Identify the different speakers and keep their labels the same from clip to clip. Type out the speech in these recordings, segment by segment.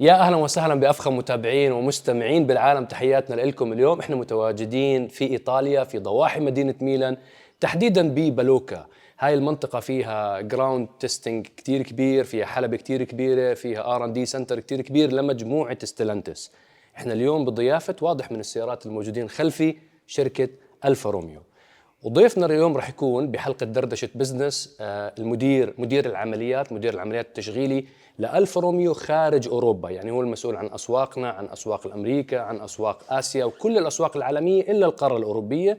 Speaker 1: يا أهلا وسهلا بأفخم متابعين ومستمعين بالعالم. تحياتنا لكم اليوم. إحنا متواجدين في إيطاليا في ضواحي مدينة ميلان تحديدا ببالوكا. هاي المنطقة فيها جراوند تيستينج كتير كبير فيها حلبة كتير كبيرة فيها آر ان دي سنتر كتير كبير لمجموعة ستيلانتس. إحنا اليوم بضيافة واضح من السيارات الموجودين خلفي شركة ألفا روميو. وضيفنا اليوم راح يكون بحلقة دردشة بزنس آه، المدير مدير العمليات مدير العمليات التشغيلي لألفا روميو خارج أوروبا يعني هو المسؤول عن أسواقنا عن أسواق الأمريكا عن أسواق آسيا وكل الأسواق العالمية إلا القارة الأوروبية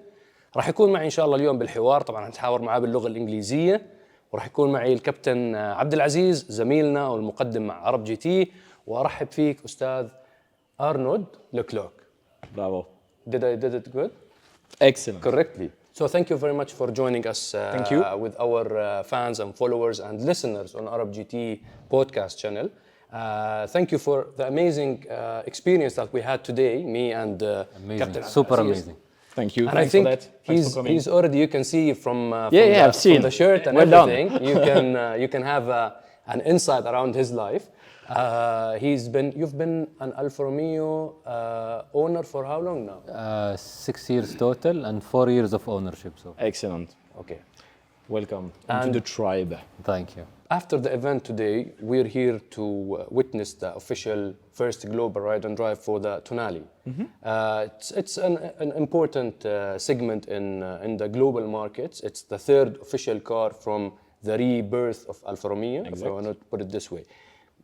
Speaker 1: راح يكون معي إن شاء الله اليوم بالحوار طبعا هنتحاور معاه باللغة الإنجليزية وراح يكون معي الكابتن عبد العزيز زميلنا والمقدم مع عرب جي تي وأرحب فيك أستاذ أرنولد لوكلوك
Speaker 2: Bravo.
Speaker 1: Did I did it good?
Speaker 2: Excellent.
Speaker 1: correctly. So thank you very much for joining us uh,
Speaker 2: Thank you.
Speaker 1: with our uh, fans and followers and listeners on Arab GT podcast channel. Uh, thank you for the amazing uh, experience that we had today, me and uh,
Speaker 3: Amazing.
Speaker 1: Captain
Speaker 3: Super
Speaker 1: Abdelaziz.
Speaker 3: amazing.
Speaker 2: Thank you.
Speaker 1: And
Speaker 2: Thanks
Speaker 1: I think
Speaker 2: for that.
Speaker 1: He's,
Speaker 2: for
Speaker 1: he's already, you can see from, uh, from,
Speaker 2: Yeah, yeah,
Speaker 1: the,
Speaker 2: I've seen.
Speaker 1: from the shirt and
Speaker 2: Well done.
Speaker 1: everything, you, can, uh, you can have uh, an insight around his life. Uh, he's been, you've been an Alfa Romeo uh, owner for how long now?
Speaker 3: Uh, six years total and four years of ownership. So
Speaker 2: Excellent.
Speaker 1: Okay.
Speaker 2: Welcome
Speaker 1: And-
Speaker 2: to the tribe.
Speaker 3: thank you.
Speaker 1: After the event today, we're here to uh, witness the official first global ride and drive for the Tonale. Uh, it's it's an, an important uh, segment in, uh, in the global markets. It's the third official car from the rebirth of Alfa Romeo, if I want to put it this way.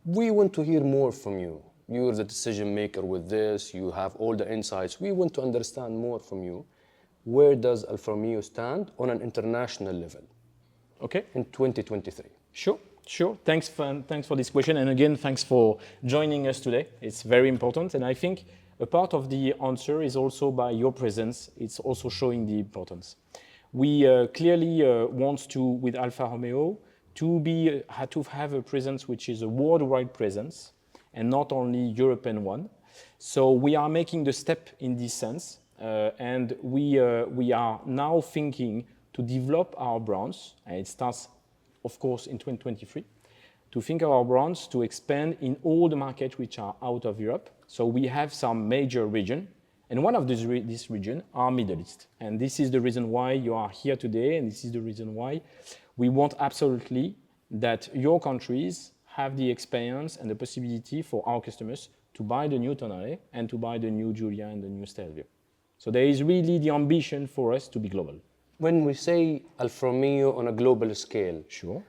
Speaker 1: We want to hear more from you. You're the decision maker with this, you have all the insights. We want to understand more from you. Where does Alfa Romeo stand on an international level
Speaker 2: Okay.
Speaker 1: in 2023?
Speaker 2: Sure. Sure. Thanks for, thanks for this question. And again, thanks for joining us today. It's very important. And I think a part of the answer is also by your presence. It's also showing the importance. We uh, clearly uh, want to, with Alfa Romeo, to be uh, to have a presence which is a worldwide presence and not only European one. So we are making the step in this sense, uh, and we uh, we are now thinking to develop our brands, and it starts, of course, in 2023, to think of our brands to expand in all the markets which are out of Europe. So we have some major region, and one of these re- this region are Middle East, and this is the reason why you are here today, and this is the reason why we want absolutely that your countries have the experience and the possibility for our customers to buy the new Tonale and to buy the new Giulia and the new Stelvio. So there is really the ambition for us to be global.
Speaker 1: When we say Alfa Romeo on a global scale,
Speaker 2: Sure.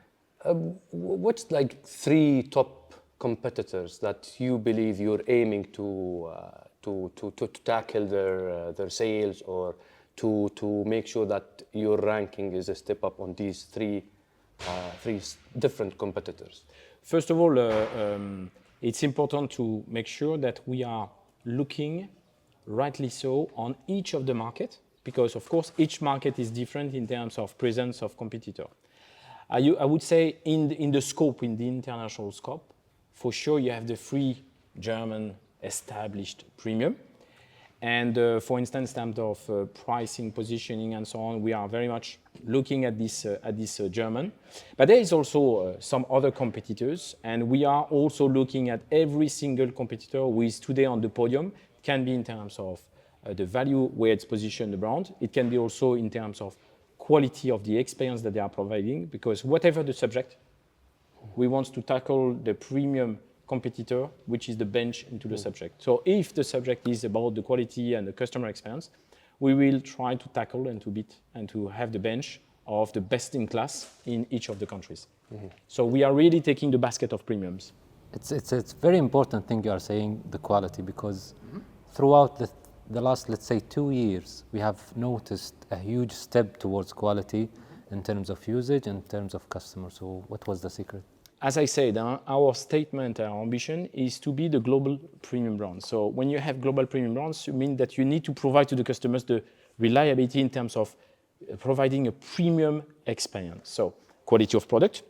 Speaker 1: uh, what's like three top competitors that you believe you're aiming to uh, to, to, to, to tackle their uh, their sales or to to make sure that your ranking is a step up on these three uh, three different competitors?
Speaker 2: First of all, uh, um, it's important to make sure that we are looking, rightly so, on each of the market, because of course each market is different in terms of presence of competitor. I, I would say in the, in the scope, in the international scope, for sure you have the free German established premium. And uh, for instance, in terms of uh, pricing, positioning, and so on, we are very much looking at this uh, at this uh, German. But there is also uh, some other competitors, and we are also looking at every single competitor who is today on the podium. It can be in terms of uh, the value where it's positioned the brand. It can be also in terms of quality of the experience that they are providing. Because whatever the subject, we want to tackle the premium competitor, which is the bench into the mm. subject. So if the subject is about the quality and the customer experience, we will try to tackle and to beat and to have the bench of the best in class in each of the countries. Mm-hmm. So we are really taking the basket of premiums.
Speaker 3: It's, it's, it's very important thing you are saying, the quality, because mm-hmm. throughout the, the last, let's say, two years, we have noticed a huge step towards quality mm-hmm. in terms of usage, in terms of customers. So what was the secret?
Speaker 2: As I said, uh, our statement, our ambition is to be the global premium brand. So when you have global premium brands, you mean that you need to provide to the customers the reliability in terms of uh, providing a premium experience. So quality of product,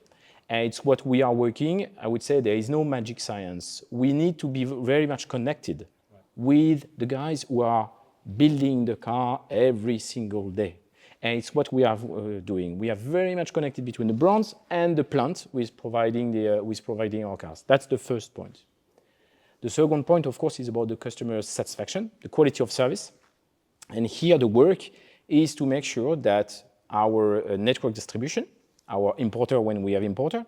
Speaker 2: and it's what we are working. I would say there is no magic science. We need to be very much connected with the guys who are building the car every single day. And it's what we are uh, doing. We are very much connected between the brands and the plant with providing, the, uh, with providing our cars. That's the first point. The second point, of course, is about the customer satisfaction, the quality of service. And here the work is to make sure that our uh, network distribution, our importer when we have importer,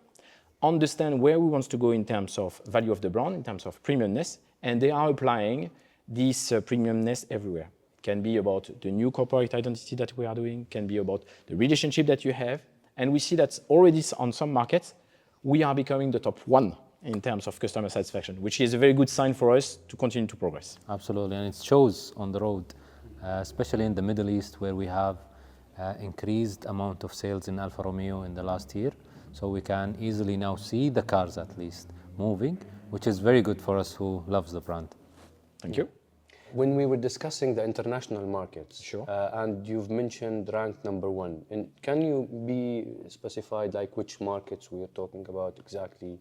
Speaker 2: understand where we want to go in terms of value of the brand, in terms of premiumness, and they are applying this uh, premiumness everywhere. Can be about the new corporate identity that we are doing, can be about the relationship that you have, and we see that already on some markets, we are becoming the top one in terms of customer satisfaction, which is a very good sign for us to continue to progress.
Speaker 3: Absolutely, and it shows on the road, uh, especially in the Middle East, where we have uh, increased amount of sales in Alfa Romeo in the last year. So we can easily now see the cars at least moving, which is very good for us who loves the brand.
Speaker 2: Thank you.
Speaker 1: When we were discussing the international markets,
Speaker 2: Sure.
Speaker 1: uh, and you've mentioned ranked number one, and can you be specified like which markets we are talking about exactly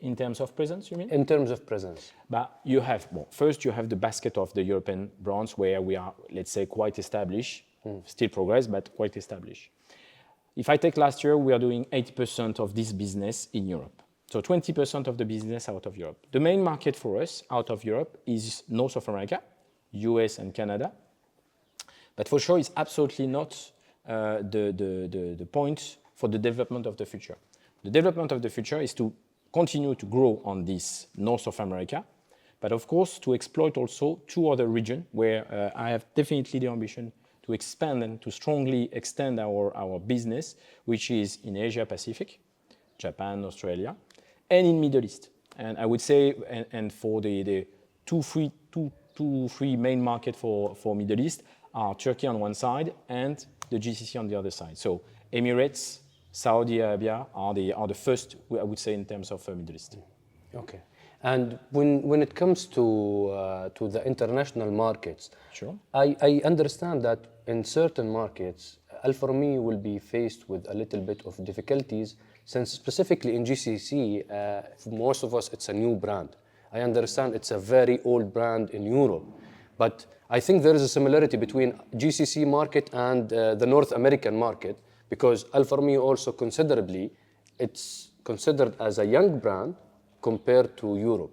Speaker 2: In terms of presence, you mean?
Speaker 1: in terms of presence?
Speaker 2: But you have, well, first you have the basket of the European brands where we are, let's say, quite established, still progress, but quite established. If I take last year, we are doing 80% of this business in Europe. So 20% of the business out of Europe. The main market for us out of Europe is North of America, US and Canada. But for sure, it's absolutely not uh, the, the, the, the point for the development of the future. The development of the future is to continue to grow on this North of America, but of course to exploit also two other regions where uh, I have definitely the ambition to expand and to strongly extend our, our business, which is in Asia Pacific, Japan, Australia, and in Middle East. And I would say, and, and for the, the two, three, two, two, three main market for, for Middle East are Turkey on one side and the GCC on the other side. So Emirates, Saudi Arabia are the, are the first, I would say, in terms of uh, Middle East.
Speaker 1: Okay. And when, when it comes to, uh, to the international markets,
Speaker 2: Sure.
Speaker 1: I, I understand that in certain markets, Alfa Romeo will be faced with a little bit of difficulties since specifically in GCC, uh, for most of us, it's a new brand. I understand it's a very old brand in Europe, but I think there is a similarity between GCC market and uh, the North American market because Alfa Romeo also considerably, it's considered as a young brand compared to Europe.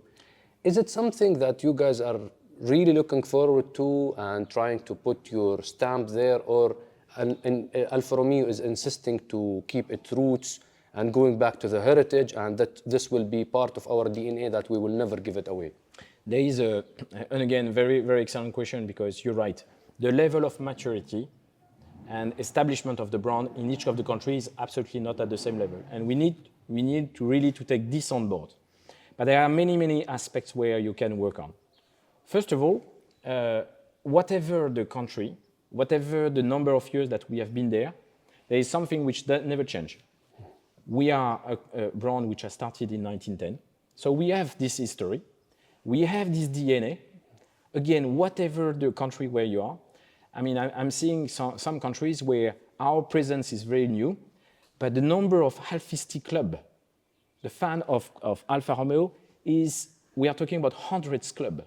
Speaker 1: Is it something that you guys are really looking forward to and trying to put your stamp there, or and, and Alfa Romeo is insisting to keep its roots and going back to the heritage, and that this will be part of our DNA that we will never give it away?
Speaker 2: There is a, and again, very, very excellent question because you're right. The level of maturity and establishment of the brand in each of the countries is absolutely not at the same level. And we need, we need to really to take this on board. But there are many, many aspects where you can work on. First of all, uh, whatever the country, whatever the number of years that we have been there, there is something which never change. We are a, a brand which has started in 1910, so we have this history, we have this DNA. Again, whatever the country where you are, I mean, I, I'm seeing some, some countries where our presence is very new, but the number of Alfisti club, the fan of, of Alfa Romeo, is we are talking about hundreds club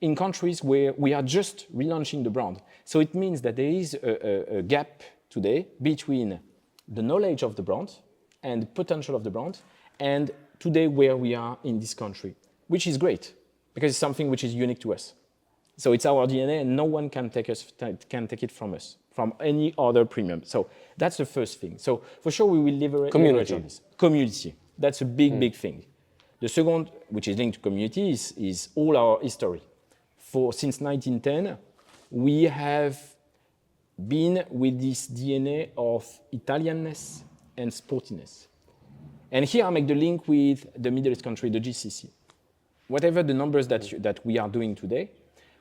Speaker 2: in countries where we are just relaunching the brand. So it means that there is a, a, a gap today between the knowledge of the brand and the potential of the brand and today where we are in this country, which is great because it's something which is unique to us. So it's our DNA, and no one can take us can take it from us from any other premium. So that's the first thing. So for sure we will leverage
Speaker 1: Community.
Speaker 2: leverage. Community. That's a big, big hmm. thing. The second, which is linked to community, is, is all our history. For since 1910, we have been with this DNA of Italianness and sportiness. And here I make the link with the Middle East country, the GCC. Whatever the numbers that, you- that we are doing today,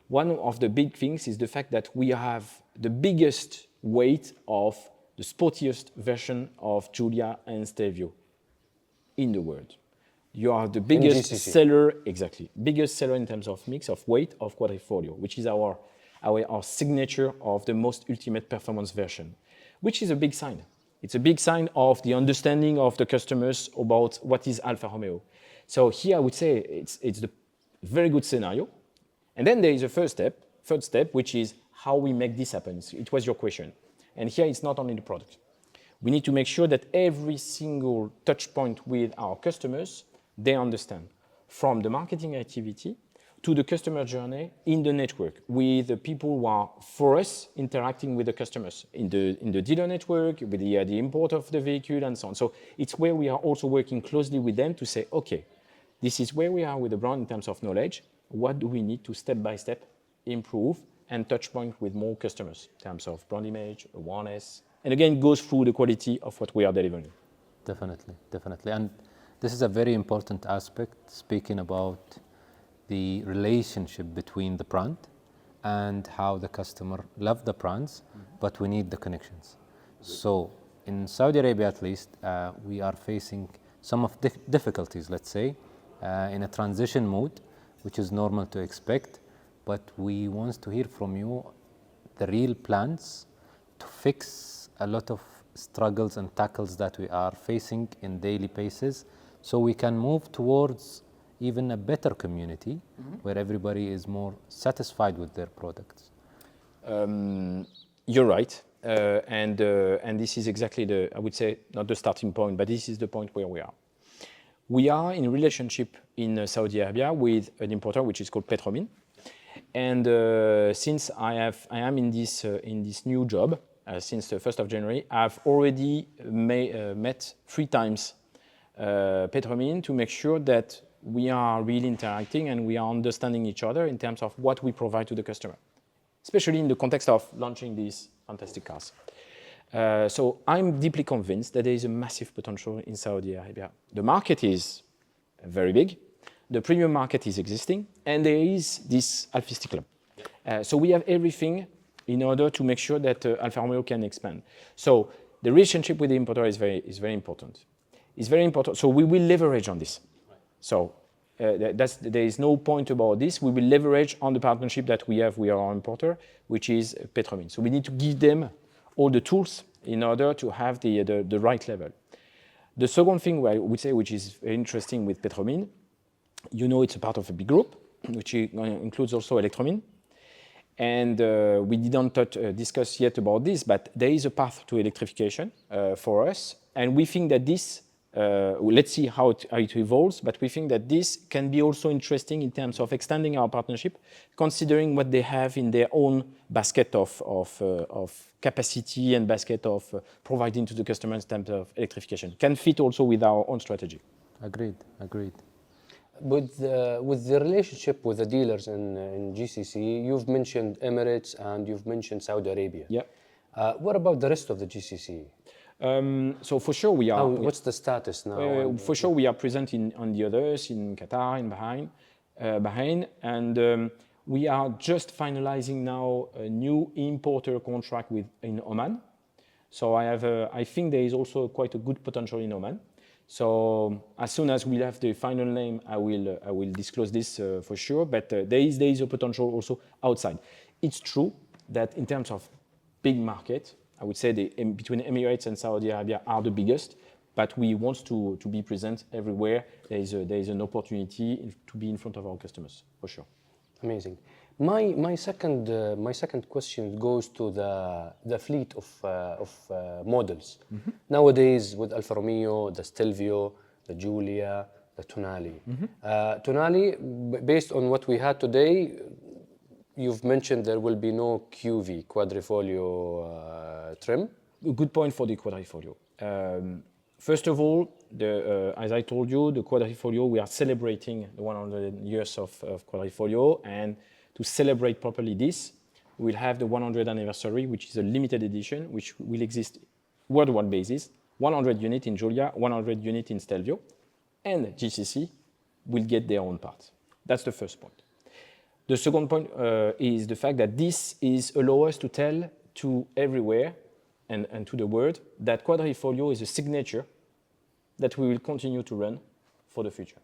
Speaker 2: one of the big things is the fact that we have the biggest weight of the sportiest version of Giulia and Stelvio in the world. You are the biggest seller, exactly, biggest seller in terms of mix of weight of Quadrifoglio, which is our, our, our signature of the most ultimate performance version, which is a big sign. It's a big sign of the understanding of the customers about what is Alfa Romeo. So here I would say it's, it's the very good scenario. And then there is a first step, third step, which is how we make this happen. It was your question. And here it's not only the product. We need to make sure that every single touch point with our customers, they understand from the marketing activity to the customer journey in the network with the people who are for us interacting with the customers in the in the dealer network with the, uh, the import of the vehicle and so on. So it's where we are also working closely with them to say okay this is where we are with the brand in terms of knowledge. What do we need to step by step improve and touch point with more customers in terms of brand image awareness? And again goes through the quality of what we are delivering.
Speaker 3: Definitely, definitely. And this is a very important aspect, speaking about the relationship between the brand and how the customer love the brands, but we need the connections. So in Saudi Arabia, at least, uh, we are facing some of the difficulties, let's say, uh, in a transition mode, which is normal to expect. But we want to hear from you the real plans to fix a lot of struggles and tackles that we are facing in daily basis so we can move towards even a better community where everybody is more satisfied with their products
Speaker 2: Um, you're right. Uh, and, uh, and this is exactly the, I would say, not the starting point, but this is the point where we are. We are in relationship in uh, Saudi Arabia with an importer which is called Petromin. And uh, since I, have, I am in this, uh, in this new job, uh, since the 1st of January, I've already may, met three times Petromin to make sure that we are really interacting and we are understanding each other in terms of what we provide to the customer especially in the context of launching these fantastic cars. Uh, so I'm deeply convinced that there is a massive potential in Saudi Arabia. The market is very big, the premium market is existing, and there is this Alfisti Club. Uh, so we have everything in order to make sure that uh, Alfa Romeo can expand. So the relationship with the importer is very, is very important. It's very important. So we will leverage on this. So uh, that's, there is no point about this. We will leverage on the partnership that we have with our importer, which is Petromin. So we need to give them all the tools in order to have the, the, right level. The second thing I would say, which is interesting with Petromin, you know it's a part of a big group, which includes also Electromin. And uh, we didn't uh, discuss yet about this, but there is a path to electrification for us. And we think that this, let's see how it, how it evolves, but we think that this can be also interesting in terms of extending our partnership, considering what they have in their own basket of, of, uh, of capacity and basket of uh, providing to the customers in terms of electrification. Can fit also with our own strategy.
Speaker 3: agreed agreed
Speaker 1: With the, with the relationship with the dealers in, in GCC, you've mentioned Emirates and you've mentioned Saudi Arabia.
Speaker 2: Yeah.
Speaker 1: Uh, what about the rest of the GCC?
Speaker 2: Um, so for sure we are. We-
Speaker 1: what's the status now?
Speaker 2: Uh, for sure, we are present in, on the others in Qatar, in Bahrain, uh, Bahrain, and um, we are just finalizing now a new importer contract with in Oman. So I have, a, I think there is also quite a good potential in Oman. So as soon as we have the final name, I will, uh, I will disclose this uh, for sure. But uh, there is, there is a potential also outside. It's true that in terms of big market, I would say the, em- between Emirates and Saudi Arabia are the biggest. But we want to, to be present everywhere. There is, a, there is an opportunity in- to be in front of our customers for sure.
Speaker 1: Amazing. My, my, second, uh, my second question goes to the, the fleet of, uh, of uh, models. Nowadays, with Alfa Romeo, the Stelvio, the Giulia, the Tonale. Uh, Tonale, b- based on what we had today, you've mentioned there will be no QV, Quadrifoglio uh, trim.
Speaker 2: a good point for the Quadrifoglio. Um, first of all, the, uh, as I told you, the Quadrifoglio, we are celebrating the 100 years of, of Quadrifoglio, and to celebrate properly this, we'll have the 100th anniversary, which is a limited edition, which will exist worldwide basis, 100 unit in Giulia, 100 unit in Stelvio, and GCC will get their own part. That's the first point. The second point uh, is the fact that this is allow us to tell to everywhere and, and to the world that Quadrifoglio is a signature that we will continue to run for the future.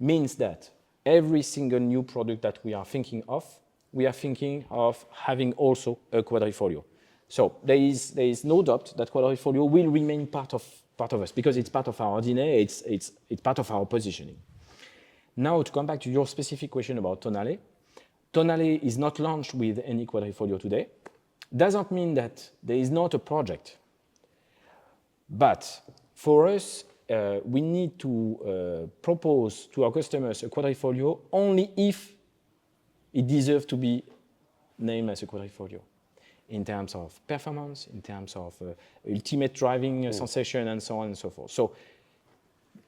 Speaker 2: Means that every single new product that we are thinking of, we are thinking of having also a Quadrifoglio. So there is, there is no doubt that Quadrifoglio will remain part of, part of us because it's part of our DNA, it's, it's, it's part of our positioning. Now, to come back to your specific question about Tonale, Tonale is not launched with any Quadrifoglio today. Doesn't mean that there is not a project. But for us, uh, we need to uh, propose to our customers a Quadrifoglio only if it deserves to be named as a Quadrifoglio in terms of performance, in terms of uh, ultimate driving uh, sensation, and so on and so forth. So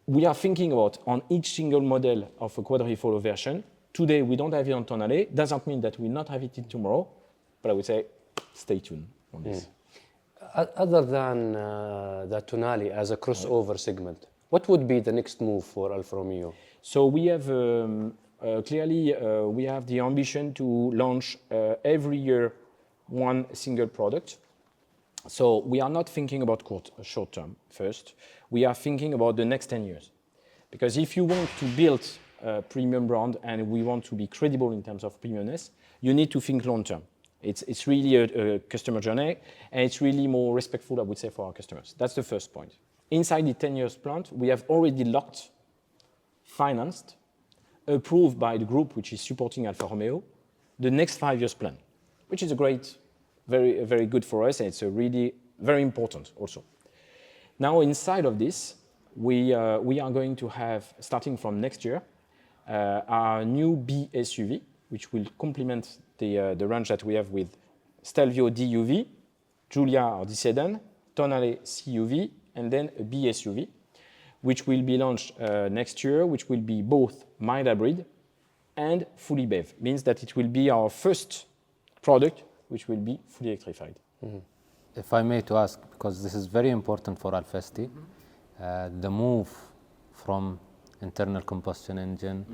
Speaker 2: we are thinking about on each single model of a Quadrifoglio version. Today we don't have it on Tonale. Doesn't mean that we'll not have it in tomorrow, but I would say stay tuned on this.
Speaker 1: O- Other than uh, the Tonale as a crossover segment, what would be the next move for Alfa Romeo?
Speaker 2: So we have um, uh, clearly uh, we have the ambition to launch uh, every year one single product. So we are not thinking about court, short term first. We are thinking about the next 10 years. Because if you want to build premium brand and we want to be credible in terms of premiumness, you need to think long term. It's, it's really a, a customer journey and it's really more respectful, I would say, for our customers. That's the first point. Inside the 10 years plant, we have already locked, financed, approved by the group which is supporting Alfa Romeo, the next five years plan, which is a great, very, very good for us and it's a really very important also. Now, inside of this, we, uh, we are going to have, starting from next year, our new B SUV, which will complement the, uh, the range that we have with Stelvio DUV, Giulia or D sedan, Tonale CUV, and then a B SUV, which will be launched uh, next year, which will be both mild hybrid and fully BEV. Means that it will be our first product which will be fully electrified.
Speaker 3: If I may to ask, because this is very important for Alfisti, uh, the move from internal combustion engine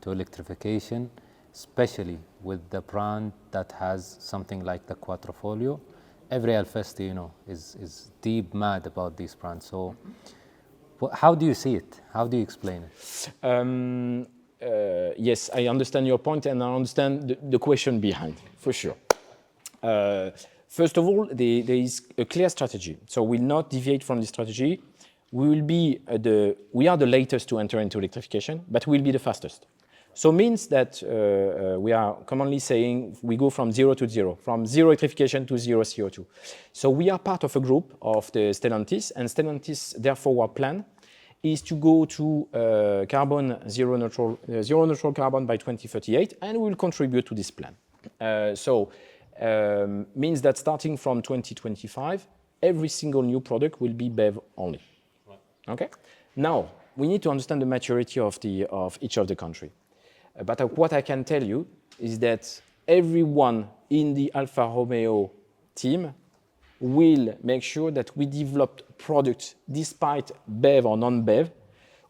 Speaker 3: to electrification, especially with the brand that has something like the Quattrofolio. Every Alfisti, you know, is, is deep mad about these brands. So, wh- how do you see it? How do you explain it?
Speaker 2: Um, uh, yes, I understand your point and I understand the, the question behind, for sure. Uh, first of all, the, there is a clear strategy. So we'll not deviate from the strategy. We will be uh, the, we are the latest to enter into electrification, but we'll be the fastest. So means that uh, uh, we are commonly saying we go from zero to zero, from zero electrification to zero CO2. So we are part of a group of the Stellantis, and Stellantis, therefore, our plan is to go to uh, carbon zero neutral, uh, zero neutral carbon by 2038, and we will contribute to this plan. Uh, so um, means that starting from 2025, every single new product will be BEV only. Okay. Now we need to understand the maturity of the of each of the country. Uh, but uh, what I can tell you is that everyone in the Alfa Romeo team will make sure that we develop products despite BEV or non-BEV,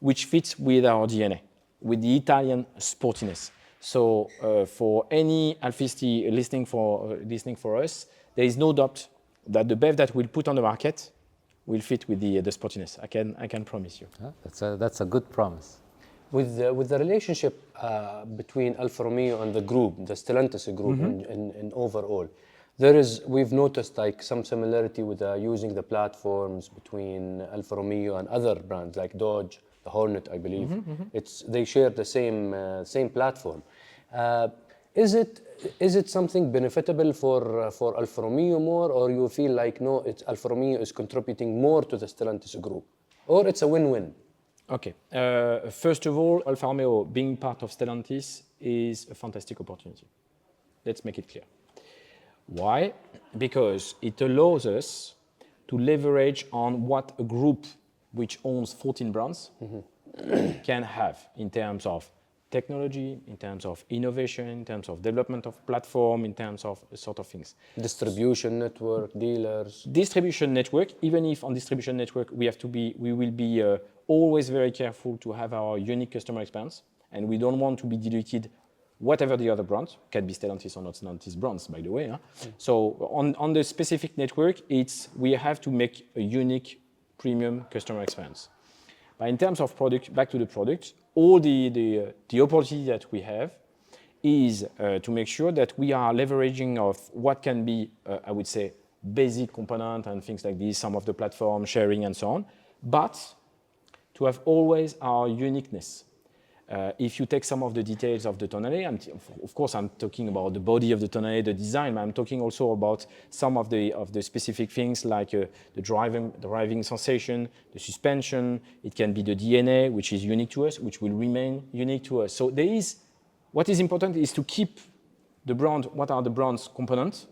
Speaker 2: which fits with our DNA, with the Italian sportiness. So uh, for any Alfisti listening for, uh, listening for us, there is no doubt that the BEV that we'll put on the market will fit with the, the sportiness. I can, I can promise you.
Speaker 3: Huh? That's, a, that's a good promise.
Speaker 1: With the, with the relationship uh, between Alfa Romeo and the group, the Stellantis group in, in, in overall, there is, we've noticed like some similarity with uh, using the platforms between Alfa Romeo and other brands like Dodge, the Hornet, I believe. It's, they share the same, uh, same platform. Uh, is it is it something benefitable for uh, for Alfa Romeo more, or you feel like no, it's Alfa Romeo is contributing more to the Stellantis group, or it's a win-win?
Speaker 2: Okay. Uh, first of all, Alfa Romeo being part of Stellantis is a fantastic opportunity. Let's make it clear. Why? Because it allows us to leverage on what a group which owns 14 brands can have in terms of technology, in terms of innovation, in terms of development of platform, in terms of sort of things.
Speaker 1: Distribution network, dealers.
Speaker 2: distribution network, even if on distribution network we have to be, we will be uh, always very careful to have our unique customer experience, and we don't want to be diluted, whatever the other brands can be Stellantis or not Stellantis brands, by the way. huh? So on on the specific network, it's we have to make a unique premium customer experience. But in terms of product, back to the product, all the the, uh, the opportunity that we have is uh, to make sure that we are leveraging of what can be, uh, I would say, basic component and things like this, some of the platform sharing and so on, but to have always our uniqueness. Uh, if you take some of the details of the Tonale, of course I'm talking about the body of the Tonale, the design, but I'm talking also about some of the of the specific things like uh, the driving driving sensation, the suspension. It can be the DNA, which is unique to us, which will remain unique to us. So there is what is important is to keep the brand, what are the brand's components,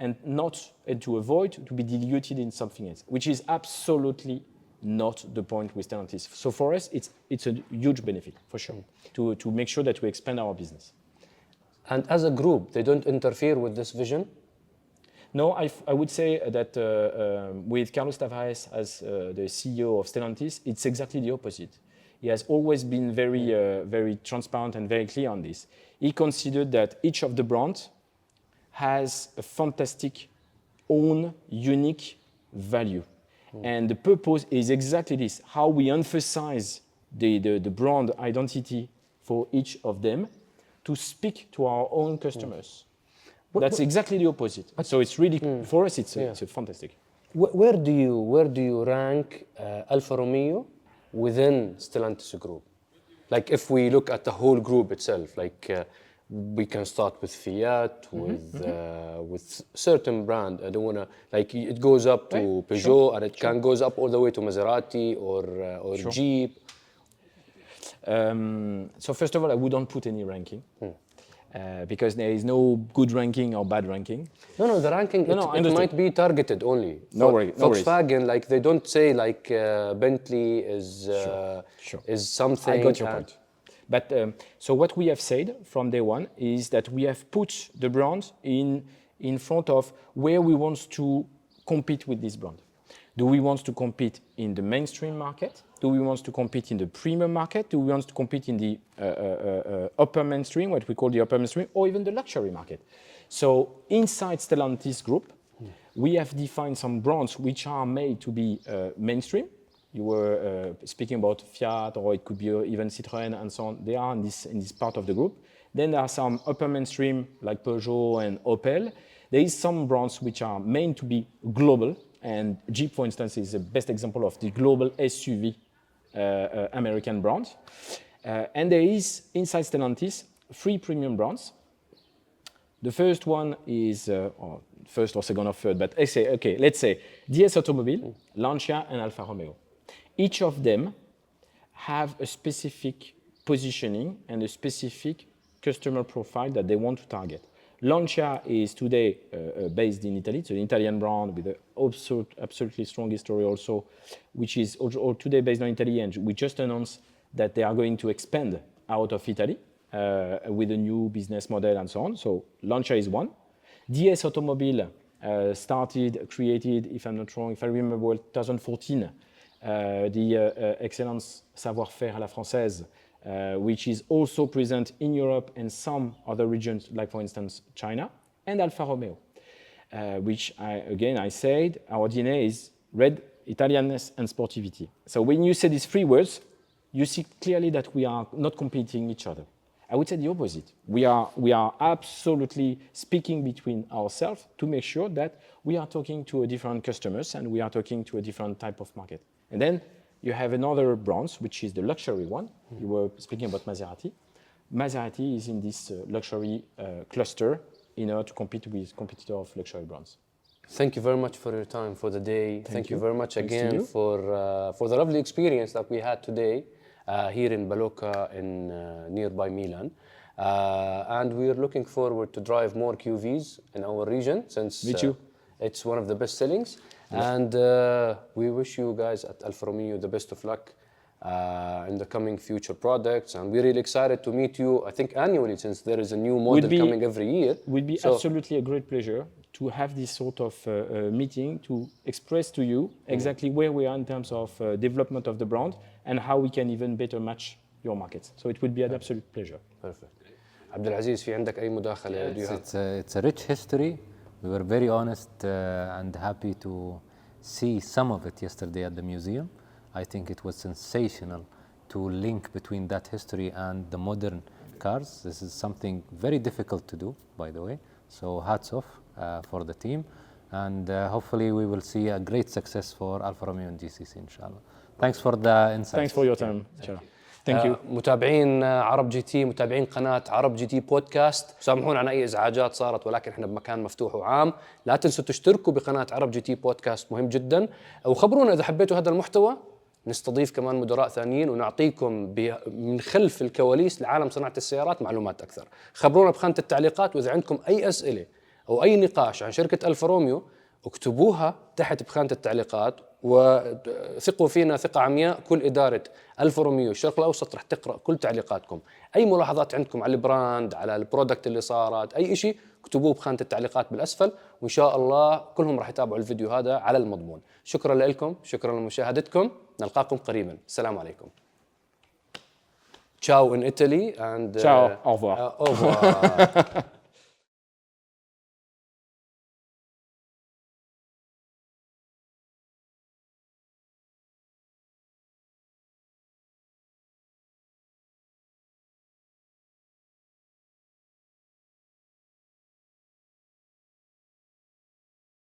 Speaker 2: and not and to avoid to be diluted in something else, which is absolutely not the point with Stellantis. So for us, it's it's a huge benefit for sure to to make sure that we expand our business.
Speaker 1: And as a group, they don't interfere with this vision?
Speaker 2: No, I, f- I would say that uh, um, with Carlos Tavares as uh, the CEO of Stellantis, it's exactly the opposite. He has always been very, uh, very transparent and very clear on this. He considered that each of the brands has a fantastic own unique value. And the purpose is exactly this how we emphasize the, the, the brand identity for each of them to speak to our own customers. That's exactly the opposite. So it's really, for us, it's, a, it's fantastic.
Speaker 1: Wh- Where do you where do you rank uh, Alfa Romeo within Stellantis Group? Like if we look at the whole group itself, like uh, we can start with Fiat, with uh, with certain brand. I don't wanna like it goes up to
Speaker 2: Right,
Speaker 1: Peugeot and it can goes up all the way to Maserati or uh, or Jeep.
Speaker 2: Um, so first of all, I wouldn't put any ranking uh, because there is no good ranking or bad ranking.
Speaker 1: No, no, the ranking
Speaker 2: No,
Speaker 1: it,
Speaker 2: no,
Speaker 1: it might be targeted only.
Speaker 2: No worry- no worries.
Speaker 1: Volkswagen, like they don't say like uh, Bentley is uh,
Speaker 2: sure.
Speaker 1: is something.
Speaker 2: I got your point. But um, so what we have said from day one is that we have put the brand in in front of where we want to compete with this brand. Do we want to compete in the mainstream market? Do we want to compete in the premium market? Do we want to compete in the uh, uh, uh, upper mainstream, what we call the upper mainstream, or even the luxury market? So inside Stellantis Group, we have defined some brands which are made to be mainstream. You were uh, speaking about Fiat, or it could be uh, even Citroën and so on. They are in this, in this part of the group. Then there are some upper mainstream like Peugeot and Opel. There is some brands which are meant to be global, and Jeep, for instance, is the best example of the global SUV uh, uh, American brand. Uh, and there is inside Stellantis three premium brands the first one is, uh, or first or second or third, but I say, okay, let's say DS Automobile, Lancia, and Alfa Romeo. Each of them have a specific positioning and a specific customer profile that they want to target. Lancia is today uh, uh, based in Italy. It's an Italian brand with an absolute, absolutely strong history also, which is today based on Italy. And we just announced that they are going to expand out of Italy uh, with a new business model and so on. So Lancia is one. DS Automobile uh, started, created, if I'm not wrong, if I remember well, 2014, uh, the uh, uh, Excellence Savoir-Faire à la Française, uh, which is also present in Europe and some other regions, like for instance China, and Alfa Romeo, uh, which I, again I said our DNA is red, Italianness, and sportivity. So when you say these three words, you see clearly that we are not competing each other. I would say the opposite. We are, we are absolutely speaking between ourselves to make sure that we are talking to a different customers and we are talking to a different type of market. And then you have another bronze, which is the luxury one. You were speaking about Maserati. Maserati is in this uh, luxury uh, cluster in order to compete with competitor of luxury brands.
Speaker 1: Thank you very much for your time for the day. Thank, you.
Speaker 2: you.
Speaker 1: very much
Speaker 2: Thanks
Speaker 1: again for uh, for the lovely experience that we had today uh, here in Balocco in uh, nearby Milan. Uh, and we are looking forward to drive more QVs in our region since it's one of the best sellings. And uh, we wish you guys at Alfa Romeo the best of luck uh, in the coming future products. And we're really excited to meet you. I think annually since there is a new model
Speaker 2: be-
Speaker 1: coming every year.
Speaker 2: would be
Speaker 1: So-
Speaker 2: absolutely a great pleasure to have this sort of uh, uh, meeting to express to you exactly where we are in terms of uh, development of the brand and how we can even better match your markets. So it would be an absolute pleasure.
Speaker 1: Perfect. عبد العزيز في عندك أي مداخلة؟ Do you
Speaker 3: It's,
Speaker 1: have-
Speaker 3: it's, a, it's a rich history. we were very honest uh, and happy to see some of it yesterday at the museum. I think it was sensational to link between that history and the modern cars. This is something very difficult to do, by the way. So hats off uh, for the team. And uh, hopefully we will see a great success for Alfa Romeo and GCC, inshallah. Thanks for the insights.
Speaker 2: Thanks for your time. Inshallah. You.
Speaker 1: آه، متابعين آه، عرب جي تي متابعين قناة عرب جي تي بودكاست. سامحونا عن أي إزعاجات صارت ولكن إحنا بمكان مفتوح وعام. لا تنسوا تشتركوا بقناة عرب جي تي بودكاست مهم جدا. وخبرونا إذا حبيتوا هذا المحتوى. نستضيف كمان مدراء ثانيين ونعطيكم من خلف الكواليس لعالم صناعة السيارات معلومات أكثر. خبرونا بخانة التعليقات وإذا عندكم أي أسئلة أو أي نقاش عن شركة ألفا روميو اكتبوها تحت بخانة التعليقات وثقوا فينا ثقة عمياء كل إدارة الفا روميو الشرق الأوسط رح تقرأ كل تعليقاتكم. أي ملاحظات عندكم على البراند على البرودكت اللي صارت أي شيء اكتبوه بخانة التعليقات بالأسفل وإن شاء الله كلهم راح يتابعوا الفيديو هذا على المضمون. شكرا لكم شكرا لمشاهدتكم. نلقاكم قريبا. السلام عليكم. Ciao in Italy and
Speaker 2: Ciao,
Speaker 1: uh,
Speaker 2: au revoir.
Speaker 1: uh, au revoir.